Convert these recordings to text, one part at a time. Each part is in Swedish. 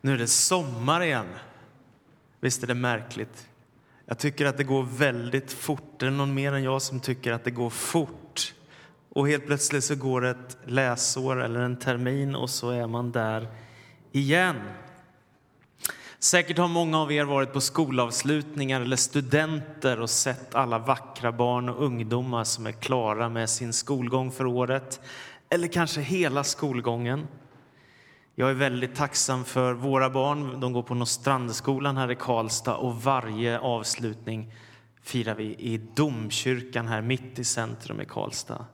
Nu är det sommar igen. Visst är det märkligt? Jag tycker att det går väldigt fort. Är det någon mer än jag som tycker att det går fort? Och helt plötsligt så går ett läsår eller en termin och så är man där igen. Säkert har många av er varit på skolavslutningar eller studenter och sett alla vackra barn och ungdomar som är klara med sin skolgång för året. Eller kanske hela skolgången. Jag är väldigt tacksam för våra barn. De går på Nostrandskolan här i Karlstad och varje avslutning firar vi i domkyrkan här mitt i centrum i Karlstad.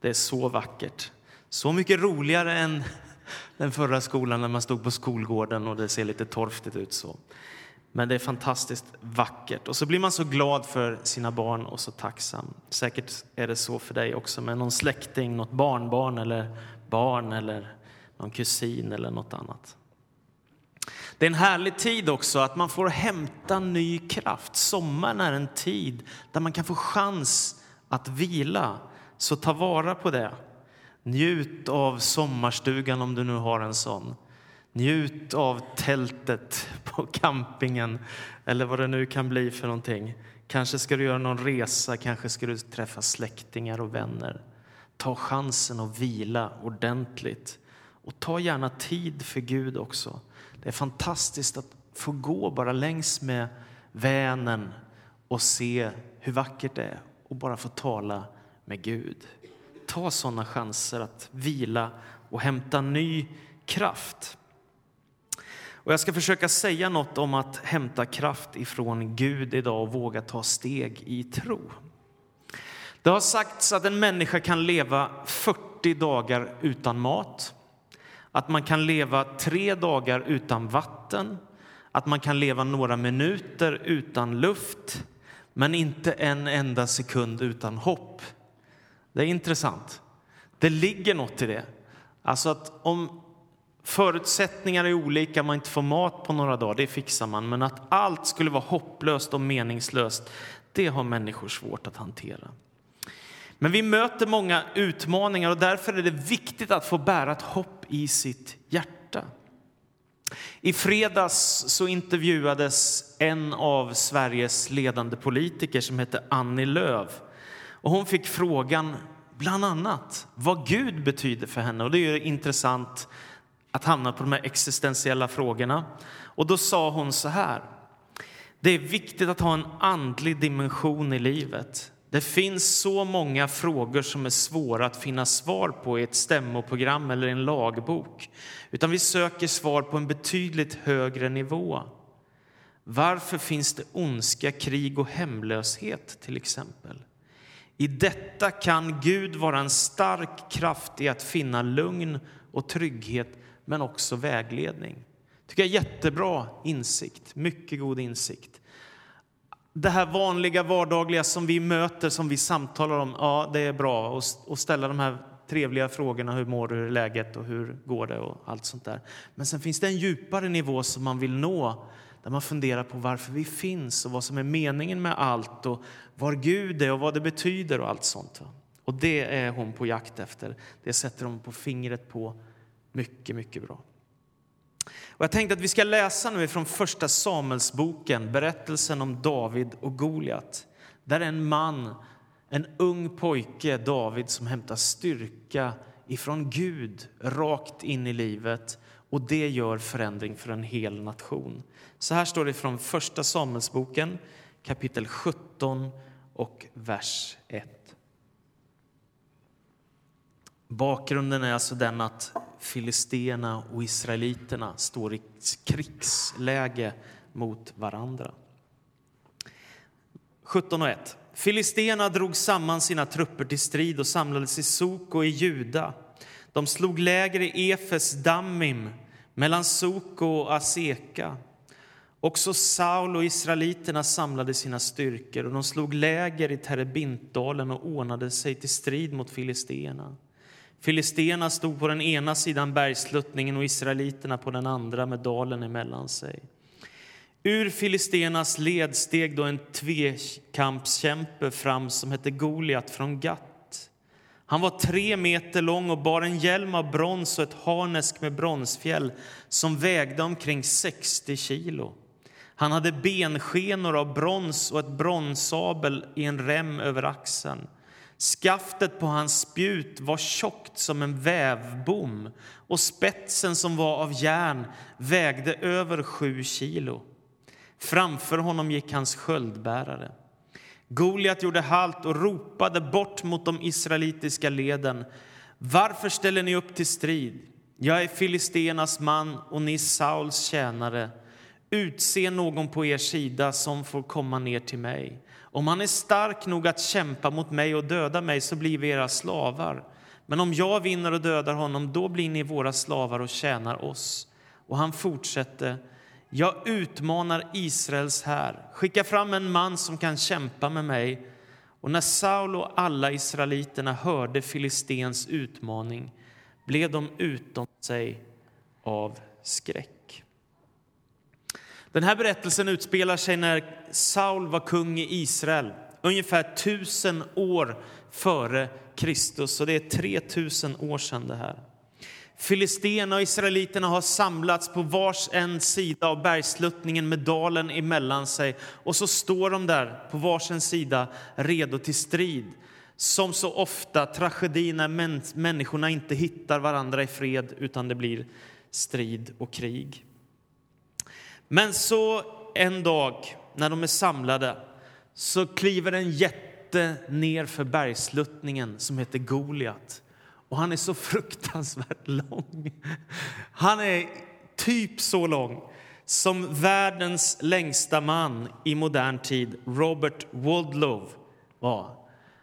Det är så vackert. Så mycket roligare än den förra skolan när man stod på skolgården och det ser lite torftigt ut så. Men det är fantastiskt vackert och så blir man så glad för sina barn och så tacksam. Säkert är det så för dig också med någon släkting, något barnbarn eller barn eller någon kusin eller något annat. Det är en härlig tid också att man får hämta ny kraft. Sommaren är en tid där man kan få chans att vila, så ta vara på det. Njut av sommarstugan om du nu har en sån. Njut av tältet på campingen eller vad det nu kan bli för någonting. Kanske ska du göra någon resa, kanske ska du träffa släktingar och vänner. Ta chansen att vila ordentligt. Och ta gärna tid för Gud också. Det är fantastiskt att få gå bara längs med Vänern och se hur vackert det är och bara få tala med Gud. Ta sådana chanser att vila och hämta ny kraft. Och jag ska försöka säga något om att hämta kraft ifrån Gud idag och våga ta steg i tro. Det har sagts att en människa kan leva 40 dagar utan mat att man kan leva tre dagar utan vatten, att man kan leva några minuter utan luft, men inte en enda sekund utan hopp. Det är intressant. Det ligger något i det. Alltså att om förutsättningar är olika, man inte får mat på några dagar, det fixar man. Men att allt skulle vara hopplöst och meningslöst, det har människor svårt att hantera. Men vi möter många utmaningar och därför är det viktigt att få bära ett hopp i sitt hjärta. I fredags så intervjuades en av Sveriges ledande politiker som heter Annie Lööf. Och hon fick frågan bland annat vad Gud betyder för henne. Och det är ju intressant att hamna på de här existentiella frågorna. Och då sa hon så här. Det är viktigt att ha en andlig dimension i livet. Det finns så många frågor som är svåra att finna svar på i ett stämmoprogram eller en lagbok. Utan vi söker svar på en betydligt högre nivå. Varför finns det ondska, krig och hemlöshet till exempel? I detta kan Gud vara en stark kraft i att finna lugn och trygghet, men också vägledning. tycker jag är jättebra insikt, mycket god insikt det här vanliga vardagliga som vi möter, som vi samtalar om, ja, det är bra att ställa de här trevliga frågorna. Hur mår du? Hur är läget? Och hur går det? Och allt sånt där. Men sen finns det en djupare nivå som man vill nå, där man funderar på varför vi finns och vad som är meningen med allt och var Gud är och vad det betyder och allt sånt. Och det är hon på jakt efter. Det sätter hon på fingret på mycket, mycket bra. Och jag tänkte att vi ska läsa nu från första Samuelsboken, berättelsen om David och Goliat. Där är en man, en ung pojke, David, som hämtar styrka ifrån Gud rakt in i livet och det gör förändring för en hel nation. Så här står det från första Samuelsboken, kapitel 17 och vers 1. Bakgrunden är alltså den att filisterna och israeliterna står i krigsläge mot varandra. 17 och 1. Filisterna drog samman sina trupper till strid och samlades i Soko i Juda. De slog läger i Efes Dammim mellan Soko och Aseka. Också Saul och israeliterna samlade sina styrkor och de slog läger i Terebintdalen och ordnade sig till strid mot filisterna. Filisterna stod på den ena sidan bergsluttningen och israeliterna på den andra med dalen emellan sig. Ur filisternas led steg då en tvekampskämpe fram som hette Goliat från Gat. Han var tre meter lång och bar en hjälm av brons och ett harnesk med bronsfjäll som vägde omkring 60 kilo. Han hade benskenor av brons och ett bronsabel i en rem över axeln. Skaftet på hans spjut var tjockt som en vävbom och spetsen som var av järn vägde över sju kilo. Framför honom gick hans sköldbärare. Goliat gjorde halt och ropade bort mot de israelitiska leden. Varför ställer ni upp till strid? Jag är filisteernas man och ni Sauls tjänare. Utse någon på er sida som får komma ner till mig. Om han är stark nog att kämpa mot mig och döda mig så blir vi era slavar. Men om jag vinner och dödar honom, då blir ni våra slavar och tjänar oss. Och han fortsätter. Jag utmanar Israels här. Skicka fram en man som kan kämpa med mig. Och när Saul och alla israeliterna hörde filistens utmaning blev de utom sig av skräck. Den här berättelsen utspelar sig när Saul var kung i Israel ungefär tusen år före Kristus. Och det är 3000 år sedan det här. Filisterna och israeliterna har samlats på vars en sida av bergsluttningen med dalen emellan sig och så står de där på varsin sida redo till strid. Som så ofta tragedi när människorna inte hittar varandra i fred utan det blir strid och krig. Men så en dag när de är samlade så kliver en jätte ner för bergsluttningen som heter Goliat. Och han är så fruktansvärt lång. Han är typ så lång som världens längsta man i modern tid, Robert Waldlow, var.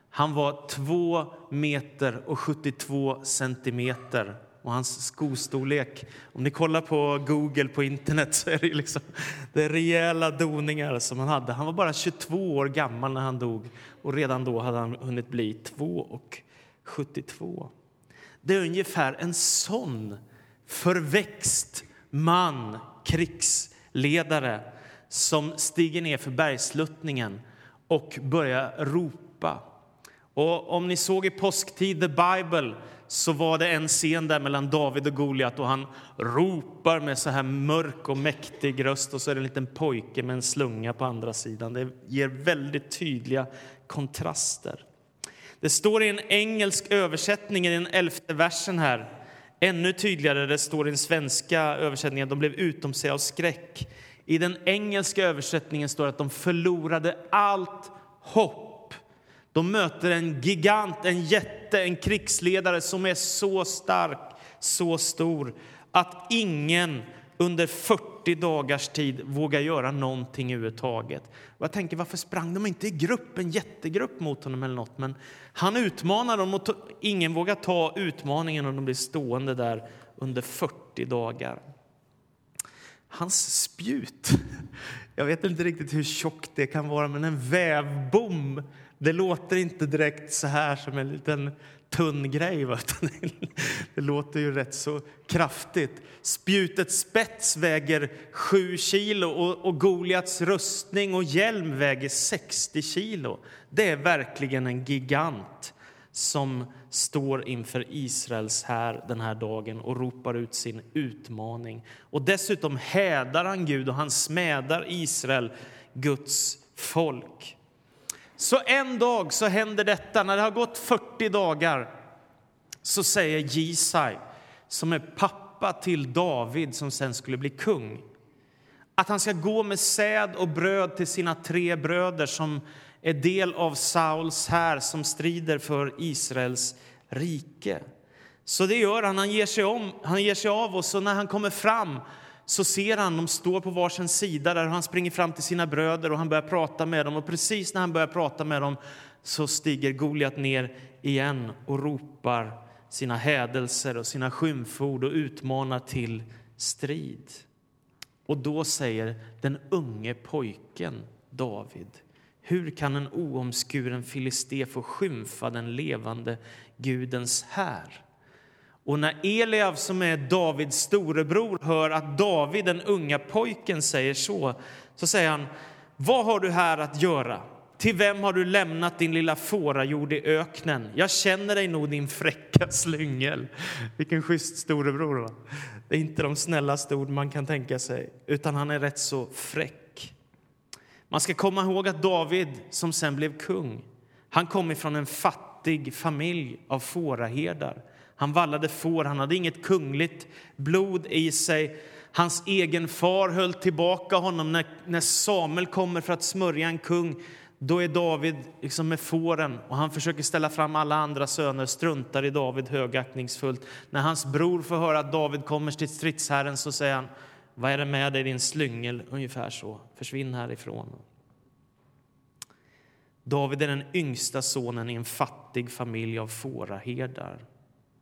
Han var 2 meter och 72 centimeter och hans skostorlek. Om ni kollar på Google på internet så är det, liksom, det är rejäla doningar som han hade. Han var bara 22 år gammal när han dog och redan då hade han hunnit bli 2 och 72. Det är ungefär en sån förväxt man, krigsledare som stiger ner för bergsluttningen och börjar ropa. Och om ni såg i påsktid The Bible så var det en scen där mellan David och Goliat och han ropar med så här mörk och mäktig röst och så är det en liten pojke med en slunga på andra sidan. Det ger väldigt tydliga kontraster. Det står i en engelsk översättning i den elfte versen här. Ännu tydligare, det står i den svenska översättningen, de blev utom sig av skräck. I den engelska översättningen står det att de förlorade allt hopp. De möter en gigant, en jätte, en krigsledare som är så stark, så stor att ingen under 40 dagars tid vågar göra någonting överhuvudtaget. Och jag tänker, varför sprang de inte i grupp, en jättegrupp mot honom eller något? Men han utmanar dem och ingen vågar ta utmaningen och de blir stående där under 40 dagar. Hans spjut, jag vet inte riktigt hur tjockt det kan vara, men en vävbom, det låter inte direkt så här som en liten tunn grej. Det låter ju rätt så kraftigt. Spjutets spets väger 7 kilo och, och Goliats rustning och hjälm väger 60 kilo. Det är verkligen en gigant som står inför Israels här den här dagen och ropar ut sin utmaning. Och dessutom hädar han Gud och han smädar Israel, Guds folk. Så en dag så händer detta. När det har gått 40 dagar så säger Jisai, som är pappa till David som sen skulle bli kung, att han ska gå med säd och bröd till sina tre bröder som är del av Sauls här som strider för Israels rike. Så det gör han. Han ger sig, om, han ger sig av och så när han kommer fram så ser han de står på varsin sida där han springer fram till sina bröder och han börjar prata med dem. Och precis när han börjar prata med dem så stiger Goliat ner igen och ropar sina hädelser och sina skymford och utmanar till strid. Och då säger den unge pojken David hur kan en oomskuren filisté få skymfa den levande Gudens här? Och när Eliav, som är Davids storebror, hör att David, den unga pojken, säger så, så säger han, vad har du här att göra? Till vem har du lämnat din lilla fårajord i öknen? Jag känner dig nog, din fräcka slyngel. Vilken schysst storebror. Va? Det är inte de snällaste ord man kan tänka sig, utan han är rätt så fräck. Man ska komma ihåg att David, som sen blev kung, han kom ifrån en fattig familj av fåraherdar. Han vallade får, han hade inget kungligt blod i sig. Hans egen far höll tillbaka honom. När, när Samuel kommer för att smörja en kung då är David liksom med fåren och han försöker ställa fram alla andra söner, struntar i David högaktningsfullt. När hans bror får höra att David kommer till stridsherren så säger han Vad är det med dig, din slyngel? Ungefär så. Försvinn härifrån. David är den yngsta sonen i en fattig familj av fåraherdar.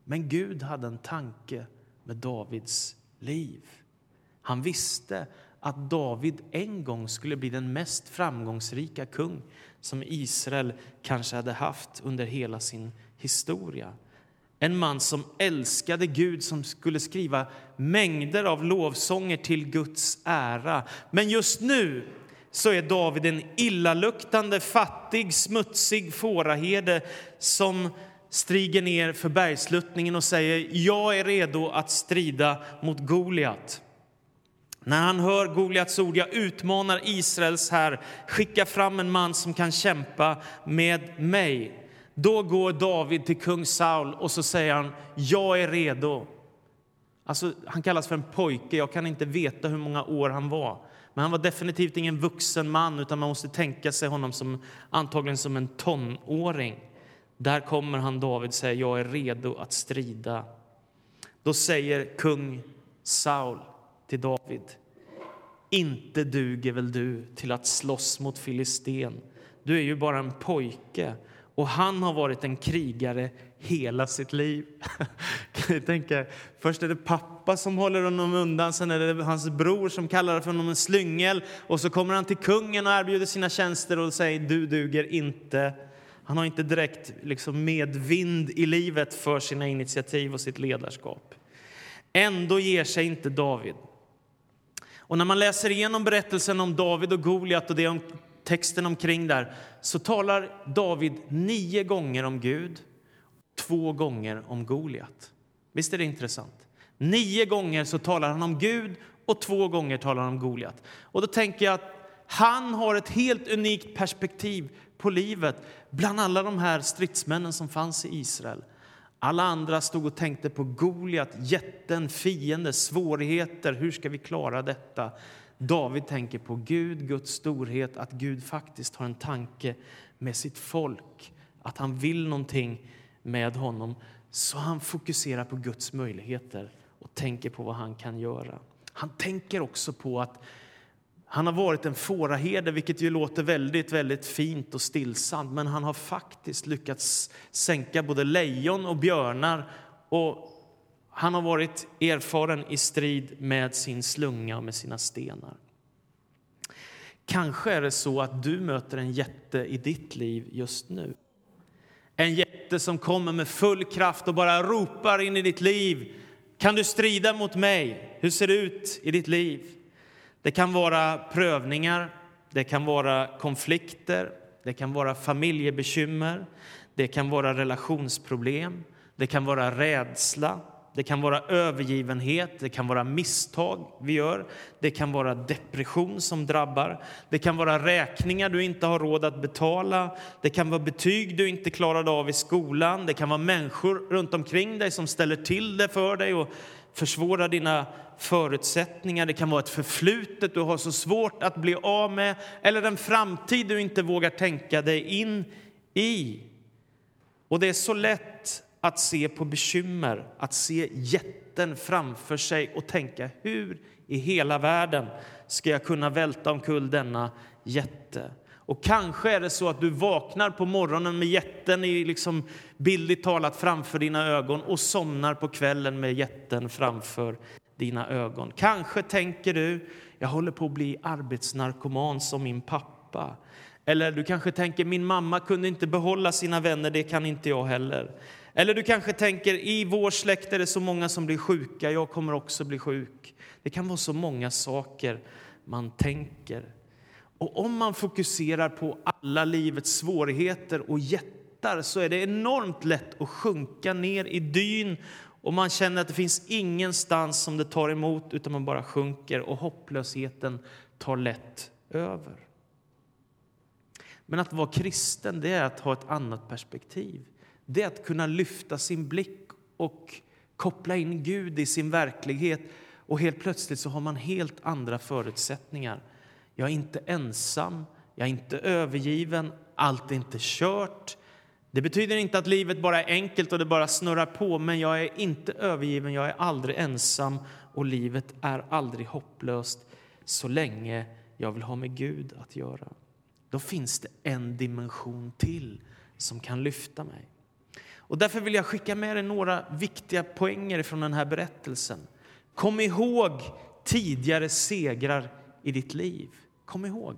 Men Gud hade en tanke med Davids liv. Han visste att David en gång skulle bli den mest framgångsrika kung som Israel kanske hade haft under hela sin historia. En man som älskade Gud, som skulle skriva mängder av lovsånger till Guds ära. Men just nu så är David en illaluktande, fattig, smutsig fåraherde som stiger ner för bergsluttningen och säger jag är redo att strida mot Goliat. När han hör Goliats ord, jag utmanar Israels här, skicka fram en man som kan kämpa med mig. Då går David till kung Saul och så säger han, jag är redo. Alltså, han kallas för en pojke, jag kan inte veta hur många år han var. Men han var definitivt ingen vuxen man, utan man måste tänka sig honom som antagligen som en tonåring. Där kommer han, David, säger jag är redo att strida. Då säger kung Saul till David. Inte duger väl du till att slåss mot Filisten? Du är ju bara en pojke och han har varit en krigare hela sitt liv. kan ni tänka, först är det pappa som håller honom undan, sen är det hans bror som kallar för honom en slyngel och så kommer han till kungen och erbjuder sina tjänster och säger du duger inte. Han har inte direkt liksom medvind i livet för sina initiativ och sitt ledarskap. Ändå ger sig inte David. Och när man läser igenom berättelsen om David och Goliat och det om texten omkring där så talar David nio gånger om Gud, två gånger om Goliat. Visst är det intressant? Nio gånger så talar han om Gud och två gånger talar han om Goliat. Och då tänker jag att han har ett helt unikt perspektiv på livet bland alla de här stridsmännen som fanns i Israel. Alla andra stod och tänkte på Goliat, jätten, fiende, svårigheter. Hur ska vi klara detta? David tänker på Gud, Guds storhet, att Gud faktiskt har en tanke med sitt folk, att han vill någonting med honom. Så han fokuserar på Guds möjligheter och tänker på vad han kan göra. Han tänker också på att han har varit en fåraherde, vilket ju låter väldigt, väldigt fint och stillsamt. Men han har faktiskt lyckats sänka både lejon och björnar. Och han har varit erfaren i strid med sin slunga och med sina stenar. Kanske är det så att du möter en jätte i ditt liv just nu. En jätte som kommer med full kraft och bara ropar in i ditt liv. Kan du strida mot mig? Hur ser det ut i ditt liv? Det kan vara prövningar, det kan vara konflikter, det kan vara familjebekymmer, det kan vara relationsproblem, det kan vara rädsla, det kan vara övergivenhet, det kan vara misstag vi gör, det kan vara depression som drabbar, det kan vara räkningar du inte har råd att betala, det kan vara betyg du inte klarade av i skolan, det kan vara människor runt omkring dig som ställer till det för dig och försvårar dina förutsättningar. Det kan vara ett förflutet du har så svårt att bli av med eller en framtid du inte vågar tänka dig in i. Och det är så lätt att se på bekymmer, att se jätten framför sig och tänka hur i hela världen ska jag kunna välta omkull denna jätte? Och kanske är det så att du vaknar på morgonen med jätten i liksom bildligt talat framför dina ögon och somnar på kvällen med jätten framför dina ögon. Kanske tänker du, jag håller på att bli arbetsnarkoman som min pappa. Eller du kanske tänker, min mamma kunde inte behålla sina vänner, det kan inte jag heller. Eller du kanske tänker, i vår släkt är det så många som blir sjuka, jag kommer också bli sjuk. Det kan vara så många saker man tänker. Och om man fokuserar på alla livets svårigheter och jättar så är det enormt lätt att sjunka ner i dyn och man känner att det finns ingenstans som det tar emot utan man bara sjunker och hopplösheten tar lätt över. Men att vara kristen det är att ha ett annat perspektiv. Det är att kunna lyfta sin blick och koppla in Gud i sin verklighet och helt plötsligt så har man helt andra förutsättningar. Jag är inte ensam, jag är inte övergiven, allt är inte kört. Det betyder inte att livet bara är enkelt och det bara snurrar på, men jag är inte övergiven, jag är aldrig ensam och livet är aldrig hopplöst så länge jag vill ha med Gud att göra. Då finns det en dimension till som kan lyfta mig. Och därför vill jag skicka med dig några viktiga poänger från den här berättelsen. Kom ihåg tidigare segrar i ditt liv. Kom ihåg.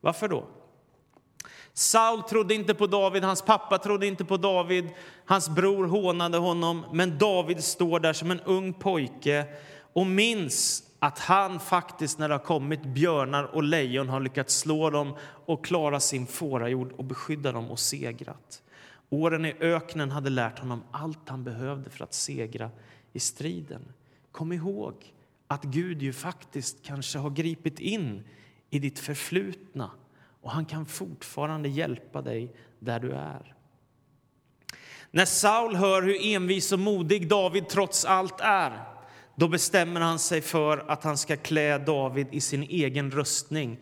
Varför då? Saul trodde inte på David, hans pappa trodde inte på David, hans bror hånade honom, men David står där som en ung pojke och minns att han faktiskt när det har kommit björnar och lejon har lyckats slå dem och klara sin fårajord och beskydda dem och segrat. Åren i öknen hade lärt honom allt han behövde för att segra i striden. Kom ihåg att Gud ju faktiskt kanske har gripit in i ditt förflutna och han kan fortfarande hjälpa dig där du är. När Saul hör hur envis och modig David trots allt är då bestämmer han sig för att han ska klä David i sin egen rustning.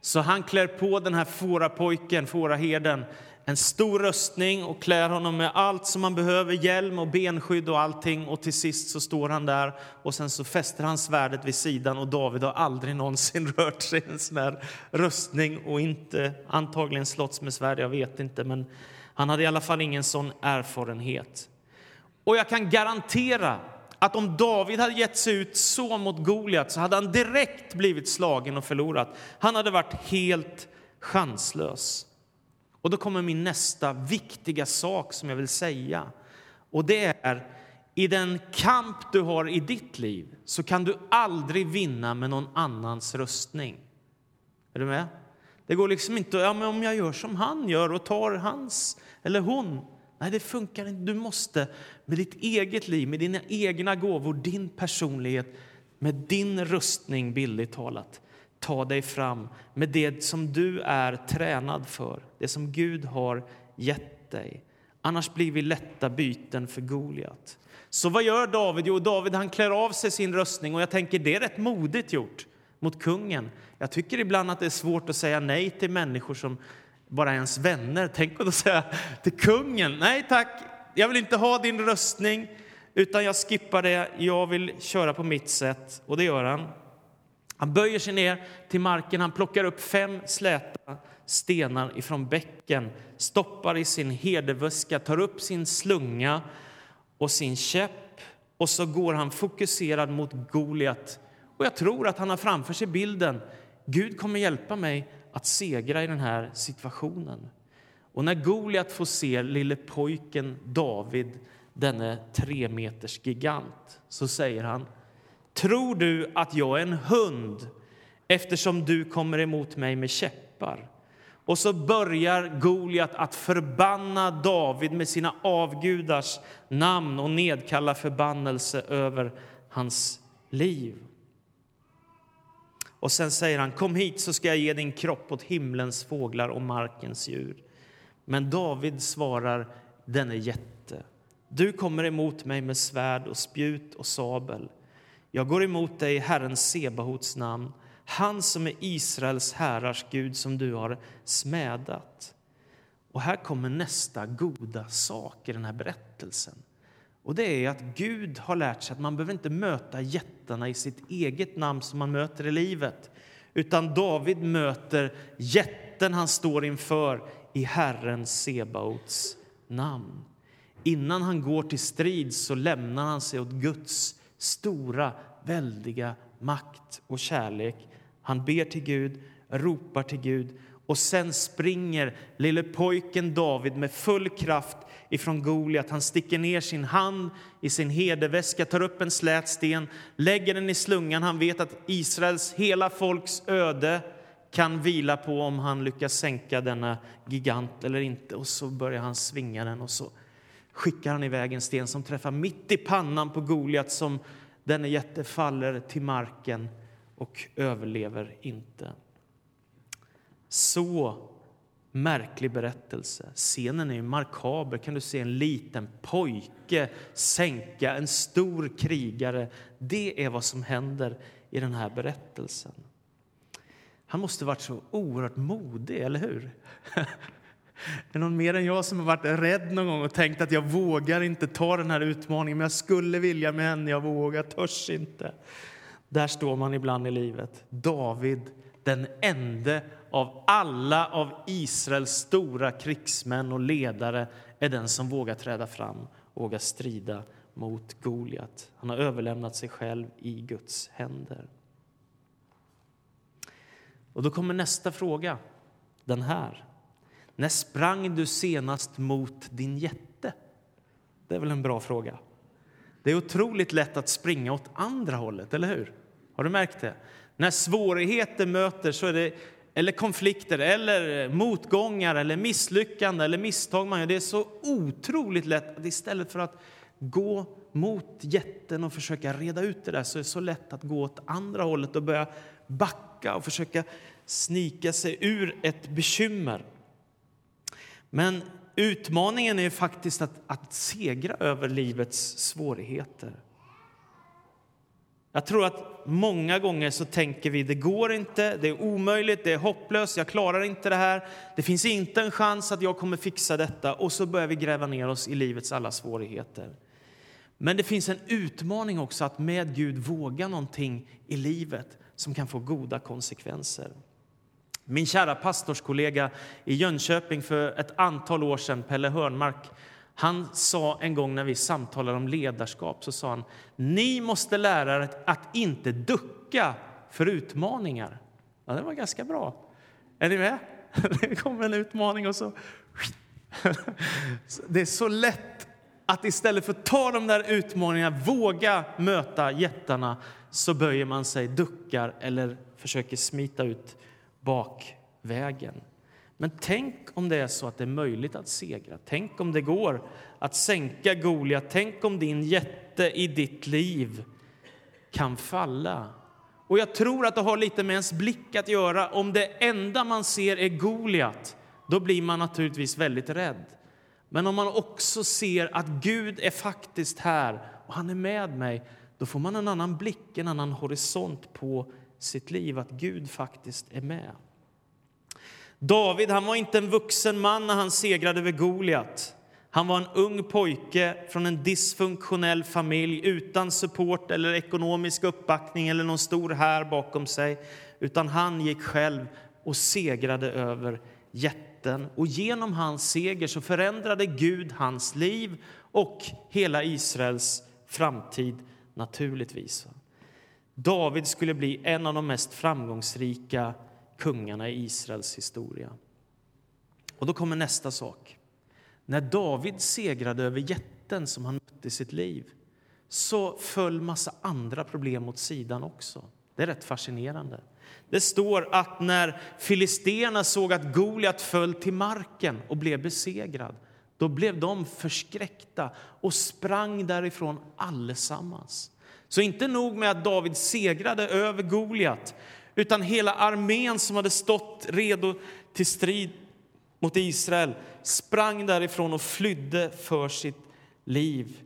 Så han klär på den här fårapojken, fåraherden, en stor rustning och klär honom med allt som man behöver, hjälm och benskydd och allting. Och till sist så står han där och sen så fäster han svärdet vid sidan och David har aldrig någonsin rört sig i en sån här rustning och inte antagligen slåtts med svärd, jag vet inte, men han hade i alla fall ingen sån erfarenhet. Och jag kan garantera att om David hade gett sig ut så mot Goliat så hade han direkt blivit slagen och förlorat. Han hade varit helt chanslös. Och då kommer min nästa viktiga sak som jag vill säga. Och det är, i den kamp du har i ditt liv så kan du aldrig vinna med någon annans röstning. Är du med? Det går liksom inte, ja men om jag gör som han gör och tar hans eller hon. Nej, det funkar inte. Du måste med ditt eget liv, med dina egna gåvor, din personlighet, med din röstning, billigt talat, ta dig fram med det som du är tränad för, det som Gud har gett dig. Annars blir vi lätta byten för Goliat. Så vad gör David? Jo, David han klär av sig sin röstning och jag tänker det är rätt modigt gjort mot kungen. Jag tycker ibland att det är svårt att säga nej till människor som bara är ens vänner. Tänk att säga till kungen, nej tack, jag vill inte ha din röstning utan jag skippar det, jag vill köra på mitt sätt. Och det gör han. Han böjer sig ner till marken, han plockar upp fem släta stenar ifrån bäcken, stoppar i sin hederväska, tar upp sin slunga och sin käpp och så går han fokuserad mot Goliat. Och jag tror att han har framför sig bilden Gud kommer hjälpa mig att segra i den här situationen. Och när Goliat får se lille pojken David, denne tre meters gigant, så säger han Tror du att jag är en hund eftersom du kommer emot mig med käppar? Och så börjar Goliat att förbanna David med sina avgudars namn och nedkalla förbannelse över hans liv. Och sen säger han, kom hit så ska jag ge din kropp åt himlens fåglar och markens djur. Men David svarar denne jätte, du kommer emot mig med svärd och spjut och sabel. Jag går emot dig i Herren Sebahots namn, han som är Israels härars Gud som du har smädat. Och här kommer nästa goda sak i den här berättelsen. Och det är att Gud har lärt sig att man behöver inte möta jättarna i sitt eget namn som man möter i livet. Utan David möter jätten han står inför i Herren Sebaots namn. Innan han går till strid så lämnar han sig åt Guds stora, väldiga makt och kärlek. Han ber till Gud, ropar till Gud och sen springer lille pojken David med full kraft ifrån Goliat. Han sticker ner sin hand i sin herdeväska, tar upp en slät sten, lägger den i slungan. Han vet att Israels hela folks öde kan vila på om han lyckas sänka denna gigant eller inte. Och så börjar han svinga den och så skickar han iväg en sten som träffar mitt i pannan på Goliat som denne jätte faller till marken och överlever inte. Så märklig berättelse. Scenen är ju markaber. Kan du se en liten pojke sänka en stor krigare? Det är vad som händer i den här berättelsen. Han måste varit så oerhört modig, eller hur? Är det någon mer än jag som har varit rädd någon gång och tänkt att jag vågar inte ta den här utmaningen, men jag skulle vilja men jag vågar, törs inte. Där står man ibland i livet. David, den ende av alla av Israels stora krigsmän och ledare är den som vågar träda fram och vågar strida mot Goliat. Han har överlämnat sig själv i Guds händer. Och då kommer nästa fråga, den här. När sprang du senast mot din jätte? Det är väl en bra fråga. Det är otroligt lätt att springa åt andra hållet, eller hur? Har du märkt det? När svårigheter möter så är det eller konflikter, eller motgångar, eller misslyckanden eller misstag man gör. Det är så otroligt lätt att istället för att gå mot jätten och försöka reda ut det där så är det så lätt att gå åt andra hållet och börja backa och försöka snika sig ur ett bekymmer. Men utmaningen är faktiskt att, att segra över livets svårigheter. Jag tror att många gånger så tänker vi det går inte, det är omöjligt, det är hopplöst, jag klarar inte det här, det finns inte en chans att jag kommer fixa detta och så börjar vi gräva ner oss i livets alla svårigheter. Men det finns en utmaning också att med Gud våga någonting i livet som kan få goda konsekvenser. Min kära pastorskollega i Jönköping för ett antal år sedan, Pelle Hörnmark, han sa en gång när vi samtalade om ledarskap, så sa han, ni måste lära er att inte ducka för utmaningar. Ja, det var ganska bra. Är ni med? Det kommer en utmaning och så... Det är så lätt att istället för att ta de där utmaningarna, våga möta jättarna, så böjer man sig, duckar eller försöker smita ut bakvägen. Men tänk om det är så att det är möjligt att segra. Tänk om det går att sänka Goliat. Tänk om din jätte i ditt liv kan falla. Och jag tror att det har lite med ens blick att göra. Om det enda man ser är Goliat, då blir man naturligtvis väldigt rädd. Men om man också ser att Gud är faktiskt här och han är med mig, då får man en annan blick, en annan horisont på sitt liv, att Gud faktiskt är med. David han var inte en vuxen man när han segrade över Goliat. Han var en ung pojke från en dysfunktionell familj utan support eller ekonomisk uppbackning eller någon stor här bakom sig. Utan han gick själv och segrade över jätten. Och genom hans seger så förändrade Gud hans liv och hela Israels framtid naturligtvis. David skulle bli en av de mest framgångsrika kungarna i Israels historia. Och då kommer nästa sak. När David segrade över jätten som han mötte i sitt liv så föll massa andra problem åt sidan också. Det är rätt fascinerande. Det står att när filisterna såg att Goliat föll till marken och blev besegrad då blev de förskräckta och sprang därifrån allesammans. Så inte nog med att David segrade över Goliat utan hela armén som hade stått redo till strid mot Israel sprang därifrån och flydde för sitt liv.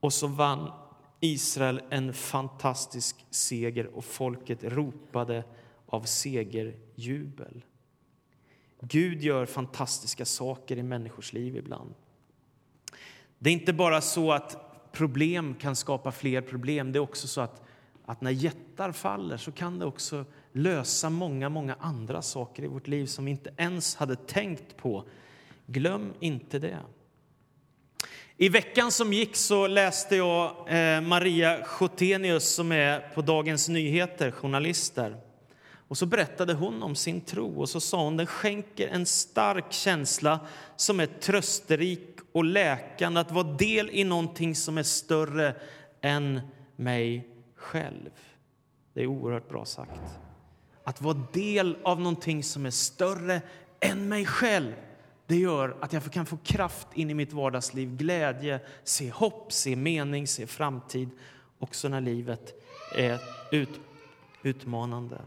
Och så vann Israel en fantastisk seger och folket ropade av segerjubel. Gud gör fantastiska saker i människors liv ibland. Det är inte bara så att problem kan skapa fler problem. Det är också så att, att när jättar faller så kan det också lösa många, många andra saker i vårt liv som vi inte ens hade tänkt på. Glöm inte det. I veckan som gick så läste jag eh, Maria Schotenius som är på Dagens Nyheter, journalister. Och så berättade hon om sin tro och så sa hon den skänker en stark känsla som är trösterik och läkande att vara del i någonting som är större än mig själv. Det är oerhört bra sagt. att vara del av någonting som är större än mig själv. Det gör att jag kan få kraft in i mitt vardagsliv, glädje, se hopp, se mening, se framtid också när livet är ut, utmanande.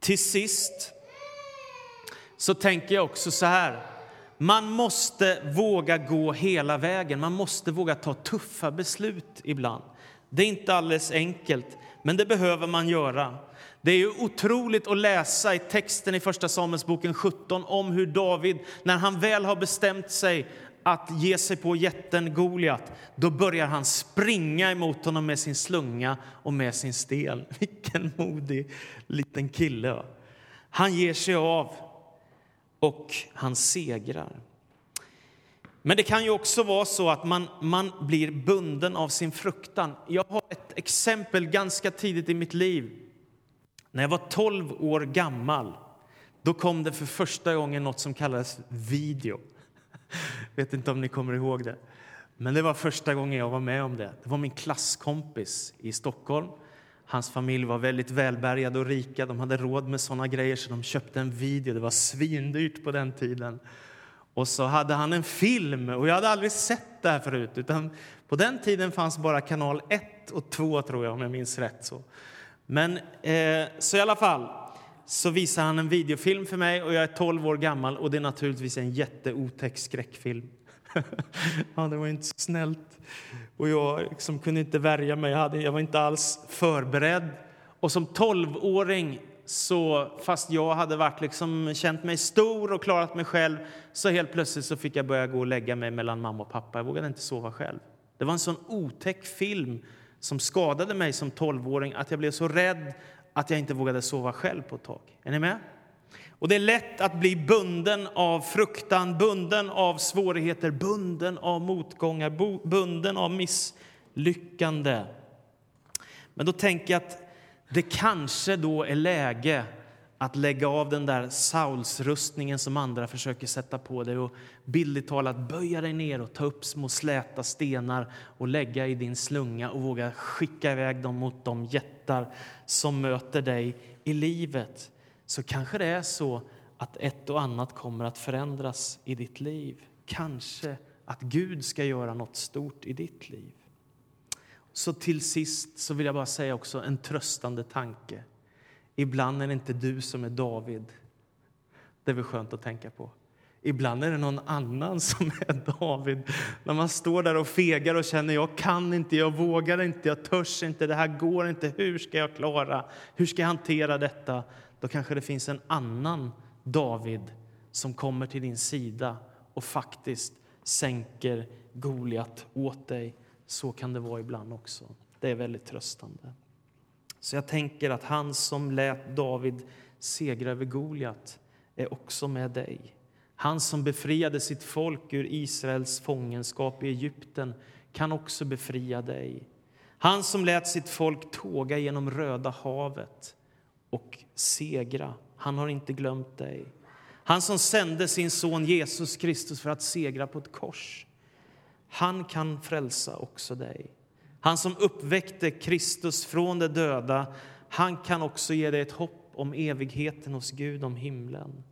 Till sist så tänker jag också så här. Man måste våga gå hela vägen. Man måste våga ta tuffa beslut ibland. Det är inte alldeles enkelt, men det behöver man göra. Det är ju otroligt att läsa i texten i Första Samuelsboken 17 om hur David, när han väl har bestämt sig att ge sig på jätten Goliat, då börjar han springa emot honom med sin slunga och med sin stel. Vilken modig liten kille! Han ger sig av och han segrar. Men det kan ju också vara så att man, man blir bunden av sin fruktan. Jag har ett exempel ganska tidigt i mitt liv. När jag var 12 år gammal då kom det för första gången något som kallades video. Vet inte om ni kommer ihåg det. Men det var första gången jag var med om det. Det var min klasskompis i Stockholm. Hans familj var väldigt välbärgade och rika. De hade råd med såna grejer så de köpte en video. Det var svindyrt på den tiden. Och så hade han en film och jag hade aldrig sett det här förut. Utan på den tiden fanns bara kanal 1 och 2 tror jag om jag minns rätt. Så. Men eh, så i alla fall så visar han en videofilm för mig och jag är 12 år gammal och det är naturligtvis en jätteotäck skräckfilm. ja, det var inte så snällt. Och jag liksom kunde inte värja mig. Jag, hade, jag var inte alls förberedd. Och som 12-åring, så, fast jag hade varit liksom, känt mig stor och klarat mig själv så helt plötsligt så fick jag börja gå och lägga mig mellan mamma och pappa. Jag vågade inte sova själv. Det var en sån otäck film som skadade mig som 12-åring att jag blev så rädd att jag inte vågade sova själv på ett tag. Är ni med? Och det är lätt att bli bunden av fruktan, bunden av svårigheter, bunden av motgångar, bunden av misslyckande. Men då tänker jag att det kanske då är läge att lägga av den där Saulsrustningen som andra försöker sätta på dig och bildligt talat böja dig ner och ta upp små släta stenar och lägga i din slunga och våga skicka iväg dem mot de jättar som möter dig i livet. Så kanske det är så att ett och annat kommer att förändras i ditt liv. Kanske att Gud ska göra något stort i ditt liv. Så till sist så vill jag bara säga också en tröstande tanke. Ibland är det inte du som är David. Det är väl skönt att tänka på. Ibland är det någon annan som är David. När man står där och fegar och känner jag kan inte, jag vågar inte, jag törs inte, det här går inte, hur ska jag klara, hur ska jag hantera detta? Då kanske det finns en annan David som kommer till din sida och faktiskt sänker Goliat åt dig. Så kan det vara ibland också. Det är väldigt tröstande. Så jag tänker att han som lät David segra över Goliat är också med dig. Han som befriade sitt folk ur Israels fångenskap i Egypten kan också befria dig. Han som lät sitt folk tåga genom Röda havet och segra, han har inte glömt dig. Han som sände sin son Jesus Kristus för att segra på ett kors, han kan frälsa också dig. Han som uppväckte Kristus från de döda, han kan också ge dig ett hopp om evigheten hos Gud, om himlen.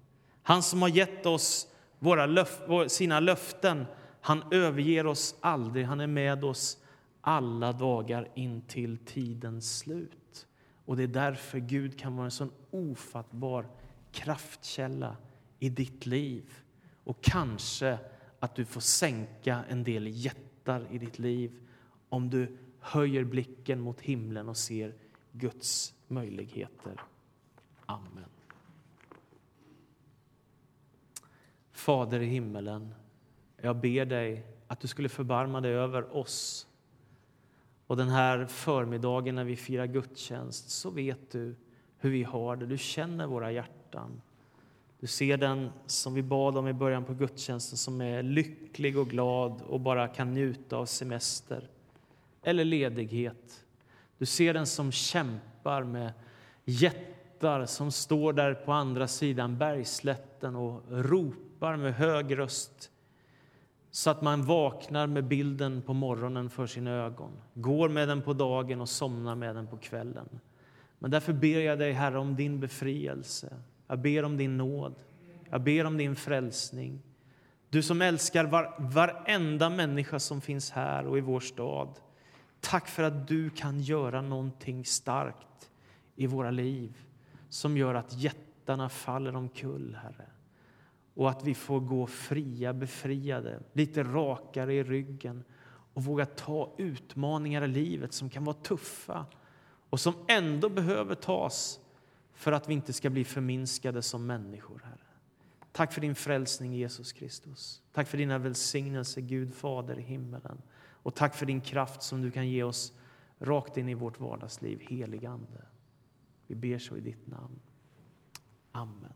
Han som har gett oss våra löf sina löften, han överger oss aldrig. Han är med oss alla dagar in till tidens slut. Och Det är därför Gud kan vara en sån ofattbar kraftkälla i ditt liv. Och kanske att du får sänka en del jättar i ditt liv om du höjer blicken mot himlen och ser Guds möjligheter. Amen. Fader i himmelen, jag ber dig att du skulle förbarma dig över oss. Och den här förmiddagen när vi firar gudstjänst så vet du hur vi har det. Du känner våra hjärtan. Du ser den som vi bad om i början på gudstjänsten som är lycklig och glad och bara kan njuta av semester eller ledighet. Du ser den som kämpar med jättar som står där på andra sidan bergslätten och ropar med hög röst så att man vaknar med bilden på morgonen för sina ögon, går med den på dagen och somnar med den på kvällen. Men därför ber jag dig, Herre, om din befrielse. Jag ber om din nåd. Jag ber om din frälsning. Du som älskar var, varenda människa som finns här och i vår stad. Tack för att du kan göra någonting starkt i våra liv som gör att jättarna faller omkull, Herre. Och att vi får gå fria, befriade, lite rakare i ryggen och våga ta utmaningar i livet som kan vara tuffa och som ändå behöver tas för att vi inte ska bli förminskade som människor, Herre. Tack för din frälsning, Jesus Kristus. Tack för dina välsignelser, Gud Fader i himmelen. Och tack för din kraft som du kan ge oss rakt in i vårt vardagsliv, helig Ande. Vi ber så i ditt namn. Amen.